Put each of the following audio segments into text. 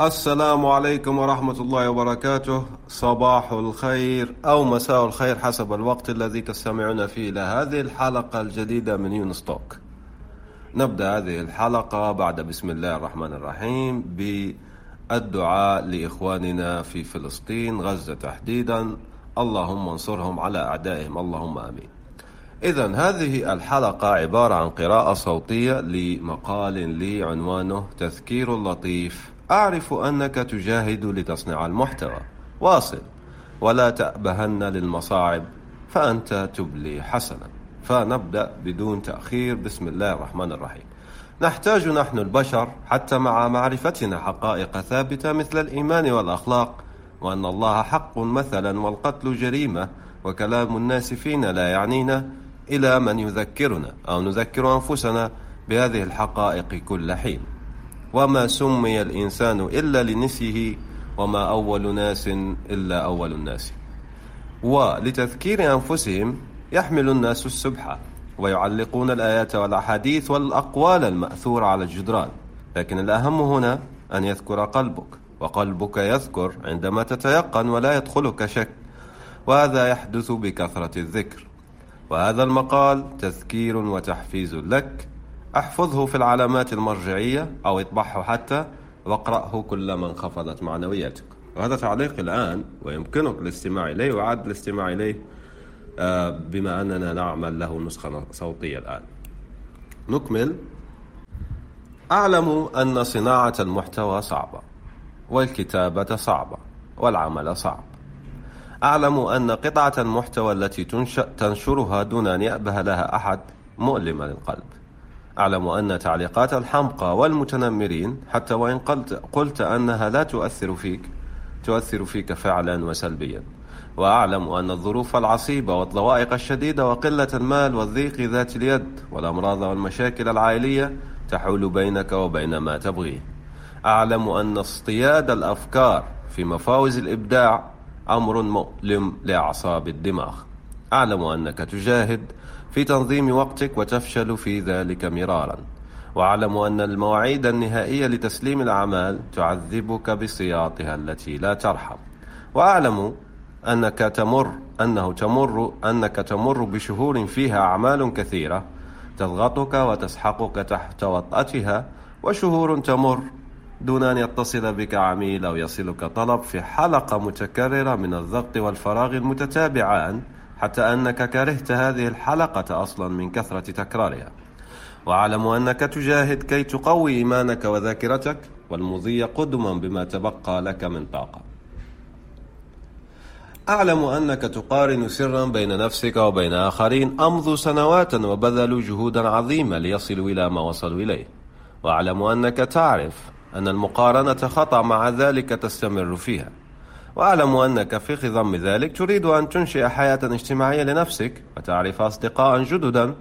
السلام عليكم ورحمة الله وبركاته. صباح الخير أو مساء الخير حسب الوقت الذي تستمعون فيه إلى هذه الحلقة الجديدة من يونستوك نبدأ هذه الحلقة بعد بسم الله الرحمن الرحيم بالدعاء لإخواننا في فلسطين غزة تحديدا. اللهم انصرهم على أعدائهم. اللهم آمين. إذا هذه الحلقة عبارة عن قراءة صوتية لمقال لي عنوانه تذكير لطيف. أعرف أنك تجاهد لتصنع المحتوى. واصل. ولا تأبهن للمصاعب فأنت تبلي حسنا. فنبدأ بدون تأخير. بسم الله الرحمن الرحيم. نحتاج نحن البشر حتى مع معرفتنا حقائق ثابتة مثل الإيمان والأخلاق وأن الله حق مثلا والقتل جريمة وكلام الناس فينا لا يعنينا إلى من يذكرنا أو نذكر أنفسنا بهذه الحقائق كل حين. وما سمي الإنسان إلا لنسيه وما أول ناس إلا أول الناس ولتذكير أنفسهم يحمل الناس السبحة ويعلقون الآيات والأحاديث والأقوال المأثورة على الجدران لكن الأهم هنا أن يذكر قلبك وقلبك يذكر عندما تتيقن ولا يدخلك شك وهذا يحدث بكثرة الذكر وهذا المقال تذكير وتحفيز لك أحفظه في العلامات المرجعية أو اطبعه حتى واقرأه كلما انخفضت معنوياتك. وهذا تعليق الآن ويمكنك الاستماع إليه وعاد الاستماع إليه آه، بما أننا نعمل له نسخة صوتية الآن. نكمل. أعلم أن صناعة المحتوى صعبة والكتابة صعبة والعمل صعب. أعلم أن قطعة المحتوى التي تنشرها دون أن يأبه لها أحد مؤلمة للقلب. أعلم أن تعليقات الحمقى والمتنمرين حتى وإن قلت, قلت أنها لا تؤثر فيك تؤثر فيك فعلا وسلبيا. وأعلم أن الظروف العصيبة والضوائق الشديدة وقلة المال والضيق ذات اليد والأمراض والمشاكل العائلية تحول بينك وبين ما تبغيه. أعلم أن اصطياد الأفكار في مفاوز الإبداع أمر مؤلم لأعصاب الدماغ. أعلم أنك تجاهد في تنظيم وقتك وتفشل في ذلك مرارا. واعلم أن المواعيد النهائية لتسليم الأعمال تعذبك بسياطها التي لا ترحم. واعلم أنك تمر أنه تمر أنك تمر بشهور فيها أعمال كثيرة تضغطك وتسحقك تحت وطأتها وشهور تمر دون أن يتصل بك عميل أو يصلك طلب في حلقة متكررة من الضغط والفراغ المتتابعان حتى أنك كرهت هذه الحلقة أصلا من كثرة تكرارها. وأعلم أنك تجاهد كي تقوي إيمانك وذاكرتك والمضي قدما بما تبقى لك من طاقة. أعلم أنك تقارن سرا بين نفسك وبين آخرين أمضوا سنوات وبذلوا جهودا عظيمة ليصلوا إلى ما وصلوا إليه. وأعلم أنك تعرف أن المقارنة خطأ مع ذلك تستمر فيها. وأعلم أنك في خضم ذلك تريد أن تنشئ حياة اجتماعية لنفسك وتعرف أصدقاء جددا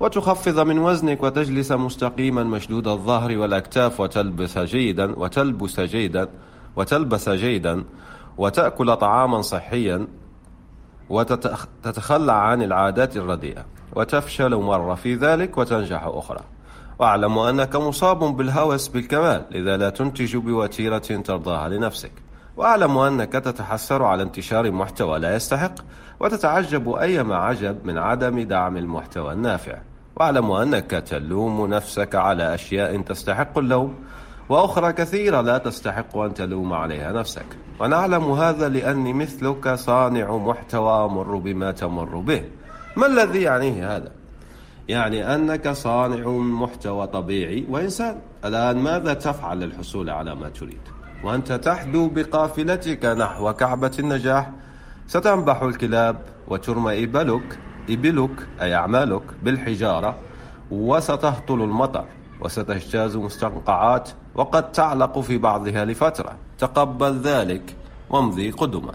وتخفض من وزنك وتجلس مستقيما مشدود الظهر والأكتاف وتلبس جيدا وتلبس جيدا وتلبس جيدا وتأكل طعاما صحيا وتتخلى عن العادات الرديئة وتفشل مرة في ذلك وتنجح أخرى. وأعلم أنك مصاب بالهوس بالكمال لذا لا تنتج بوتيرة ترضاها لنفسك. وأعلم أنك تتحسر على انتشار محتوى لا يستحق وتتعجب أيما عجب من عدم دعم المحتوى النافع وأعلم أنك تلوم نفسك على أشياء تستحق اللوم وأخرى كثيرة لا تستحق أن تلوم عليها نفسك ونعلم هذا لأني مثلك صانع محتوى أمر بما تمر به ما الذي يعنيه هذا؟ يعني أنك صانع محتوى طبيعي وإنسان الآن ماذا تفعل للحصول على ما تريد؟ وأنت تحدو بقافلتك نحو كعبة النجاح. ستنبح الكلاب وترمى إبلك إبلك أي أعمالك بالحجارة وستهطل المطر وستجتاز مستنقعات وقد تعلق في بعضها لفترة. تقبل ذلك وامضي قدما.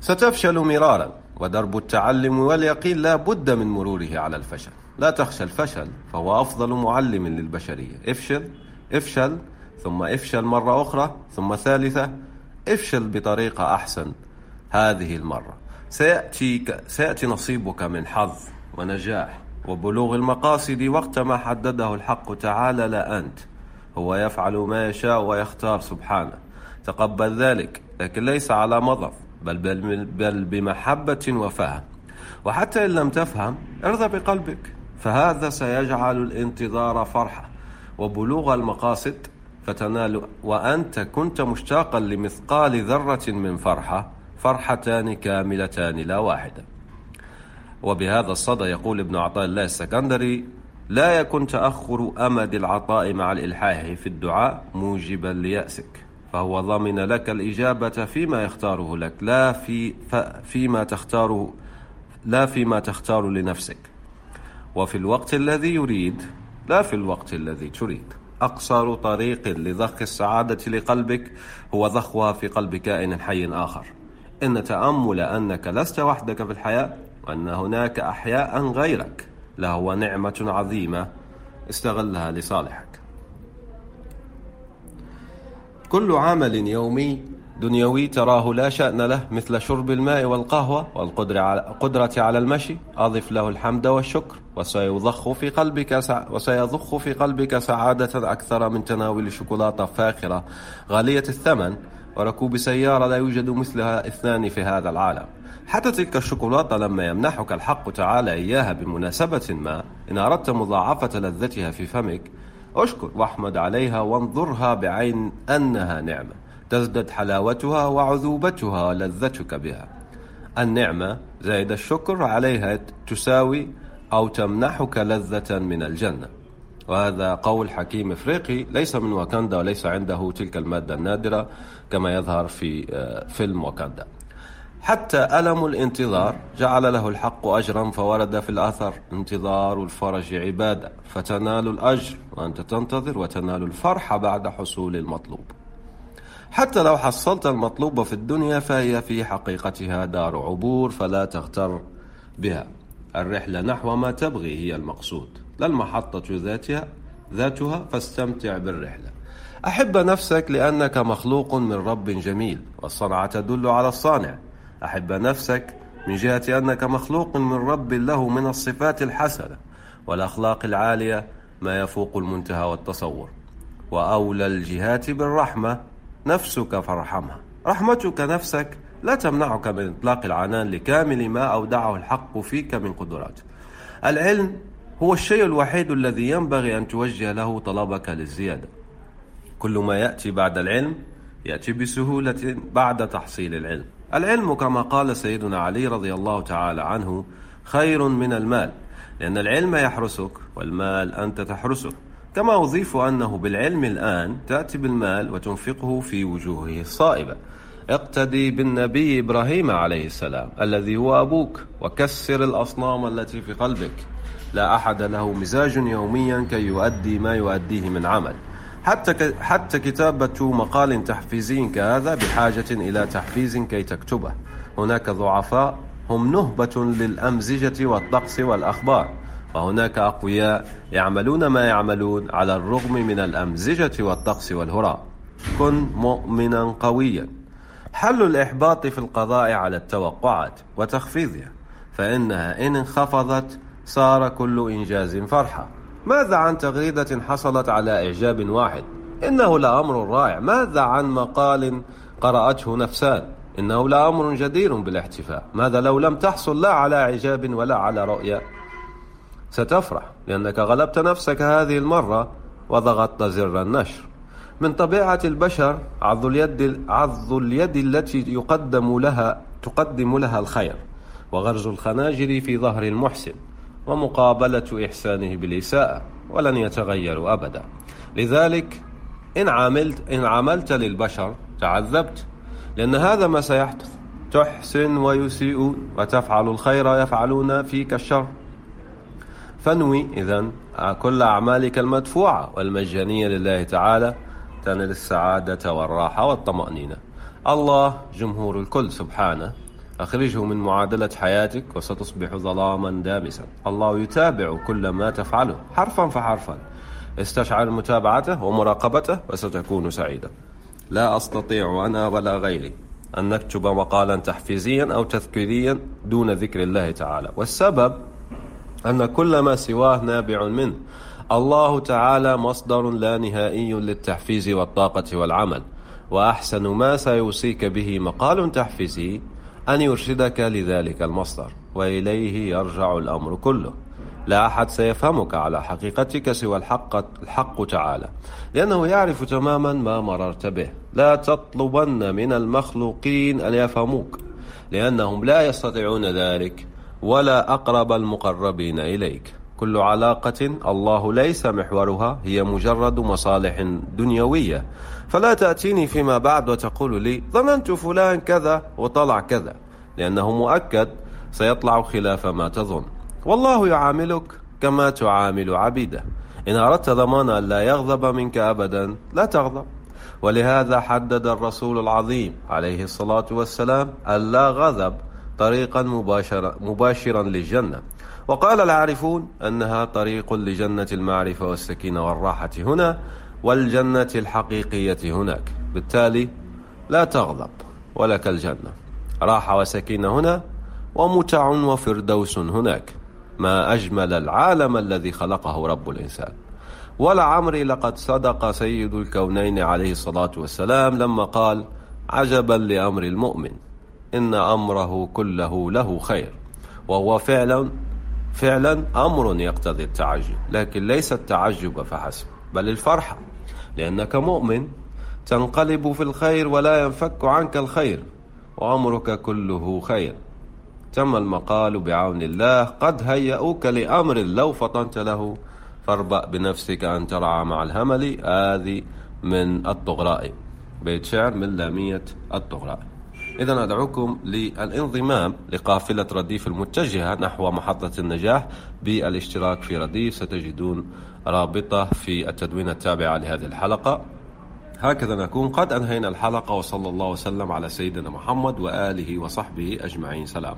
ستفشل مرارا ودرب التعلم واليقين لا بد من مروره على الفشل. لا تخشى الفشل فهو أفضل معلم للبشرية. افشل افشل ثم افشل مرة أخرى ثم ثالثة افشل بطريقة أحسن. هذه المرة. سيأتي, سيأتي نصيبك من حظ ونجاح وبلوغ المقاصد وقت ما حدده الحق تعالى لا أنت. هو يفعل ما يشاء ويختار سبحانه. تقبل ذلك لكن ليس على مضض بل, بل, بل بمحبة وفهم. وحتى إن لم تفهم ارضى بقلبك فهذا سيجعل الانتظار فرحة. وبلوغ المقاصد فتنال وأنت كنت مشتاقا لمثقال ذرة من فرحة فرحتان كاملتان لا واحدة. وبهذا الصدى يقول ابن عطاء الله السكندري لا يكن تأخر أمد العطاء مع الإلحاح في الدعاء موجبا ليأسك فهو ضمن لك الإجابة فيما يختاره لك لا في فيما تختاره لا فيما تختار لنفسك. وفي الوقت الذي يريد لا في الوقت الذي تريد. أقصر طريق لضخ السعادة لقلبك هو ضخها في قلب كائن حي آخر. إن تأمل أنك لست وحدك في الحياة وأن هناك أحياء غيرك لهو نعمة عظيمة استغلها لصالحك. كل عمل يومي دنيوي تراه لا شأن له مثل شرب الماء والقهوة والقدرة على المشي. أضف له الحمد والشكر. وسيضخ في قلبك وسيضخ في قلبك سعادة أكثر من تناول شوكولاتة فاخرة غالية الثمن وركوب سيارة لا يوجد مثلها اثنان في هذا العالم. حتى تلك الشوكولاتة لما يمنحك الحق تعالى إياها بمناسبة ما. إن أردت مضاعفة لذتها في فمك أشكر واحمد عليها وانظرها بعين أنها نعمة. تزدد حلاوتها وعذوبتها ولذتك بها. النعمة زائد الشكر عليها تساوي أو تمنحك لذة من الجنة. وهذا قول حكيم إفريقي ليس من واكندا وليس عنده تلك المادة النادرة كما يظهر في آه، فيلم واكندا. حتى ألم الانتظار جعل له الحق أجرا فورد في الأثر انتظار الفرج عبادة. فتنال الأجر وأنت تنتظر وتنال الفرح بعد حصول المطلوب. حتى لو حصلت المطلوب في الدنيا فهي في حقيقتها دار عبور فلا تغتر بها. الرحلة نحو ما تبغي هي المقصود. لا المحطة ذاتها ذاتها فاستمتع بالرحلة. أحب نفسك لأنك مخلوق من رب جميل والصنعة تدل على الصانع. أحب نفسك من جهة أنك مخلوق من رب له من الصفات الحسنة والأخلاق العالية ما يفوق المنتهى والتصور. وأولى الجهات بالرحمة نفسك فارحمها. رحمتك نفسك لا تمنعك من إطلاق العنان لكامل ما أودعه الحق فيك من قدرات. العلم هو الشيء الوحيد الذي ينبغي أن توجه له طلبك للزيادة. كل ما يأتي بعد العلم يأتي بسهولة بعد تحصيل العلم. العلم كما قال سيدنا علي رضي الله تعالى عنه خير من المال لأن العلم يحرسك والمال أنت تحرسه. كما أضيف أنه بالعلم الآن تأتي بالمال وتنفقه في وجوهه الصائبة. اقتدي بالنبي إبراهيم عليه السلام الذي هو أبوك وكسر الأصنام التي في قلبك. لا أحد له مزاج يوميا كي يؤدي ما يؤديه من عمل. حتى حتى كتابة مقال تحفيزي كهذا بحاجة إلى تحفيز كي تكتبه. هناك ضعفاء هم نهبة للأمزجة والطقس والأخبار. وهناك أقوياء يعملون ما يعملون على الرغم من الأمزجة والطقس والهراء. كن مؤمنا قويا. حل الإحباط في القضاء على التوقعات وتخفيضها فإنها إن انخفضت صار كل إنجاز فرحة. ماذا عن تغريدة حصلت على إعجاب واحد؟ إنه لأمر رائع. ماذا عن مقال قرأته نفسان؟ إنه لأمر جدير بالاحتفاء. ماذا لو لم تحصل لا على إعجاب ولا على رؤية؟ ستفرح لأنك غلبت نفسك هذه المرة وضغطت زر النشر. من طبيعة البشر عض اليد عض اليد التي يقدم لها تقدم لها الخير وغرز الخناجر في ظهر المحسن ومقابلة إحسانه بالإساءة ولن يتغير أبدا. لذلك إن عملت إن عملت للبشر تعذبت لأن هذا ما سيحدث. تحسن ويسيئون وتفعل الخير يفعلون فيك الشر. فانوي إذا كل أعمالك المدفوعة والمجانية لله تعالى تنال السعادة والراحة والطمأنينة. الله جمهور الكل سبحانه أخرجه من معادلة حياتك وستصبح ظلاما دامسا. الله يتابع كل ما تفعله حرفا فحرفا. استشعر متابعته ومراقبته وستكون سعيدا لا أستطيع أنا ولا غيري أن نكتب مقالا تحفيزيا أو تذكيريا دون ذكر الله تعالى. والسبب أن كل ما سواه نابع منه الله تعالى مصدر لا نهائي للتحفيز والطاقة والعمل وأحسن ما سيوصيك به مقال تحفيزي أن يرشدك لذلك المصدر وإليه يرجع الأمر كله. لا أحد سيفهمك على حقيقتك سوى الحق, الحق تعالى لأنه يعرف تماما ما مررت به. لا تطلبن من المخلوقين أن يفهموك لأنهم لا يستطيعون ذلك ولا أقرب المقربين إليك. كل علاقة الله ليس محورها هي مجرد مصالح دنيوية. فلا تأتيني فيما بعد وتقول لي ظننت فلان كذا وطلع كذا. لأنه مؤكد سيطلع خلاف ما تظن. والله يعاملك كما تعامل عبيده. إن أردت ضمان أن لا يغضب منك أبدا لا تغضب. ولهذا حدد الرسول العظيم عليه الصلاة والسلام ألا غضب طريقا مباشرا, مباشرا للجنة. وقال العارفون أنها طريق لجنة المعرفة والسكينة والراحة هنا والجنة الحقيقية هناك. بالتالي لا تغضب ولك الجنة. راحة وسكينة هنا ومتع وفردوس هناك. ما أجمل العالم الذي خلقه رب الإنسان. ولعمري لقد صدق سيد الكونين عليه الصلاة والسلام لما قال عجبا لأمر المؤمن إن أمره كله له خير وهو فعلا فعلا أمر يقتضي التعجب لكن ليس التعجب فحسب بل الفرحة لأنك مؤمن تنقلب في الخير ولا ينفك عنك الخير وأمرك كله خير. تم المقال بعون الله قد هيئوك لأمر لو فطنت له فاربأ بنفسك أن ترعى مع الهمل هذه من الطغراء. بيت شعر من لامية الطغراء. إذا أدعوكم للانضمام لقافلة رديف المتجهة نحو محطة النجاح بالاشتراك في رديف. ستجدون رابطة في التدوين التابعة لهذه الحلقة. هكذا نكون قد أنهينا الحلقة وصلى الله وسلم على سيدنا محمد وآله وصحبه أجمعين. سلام.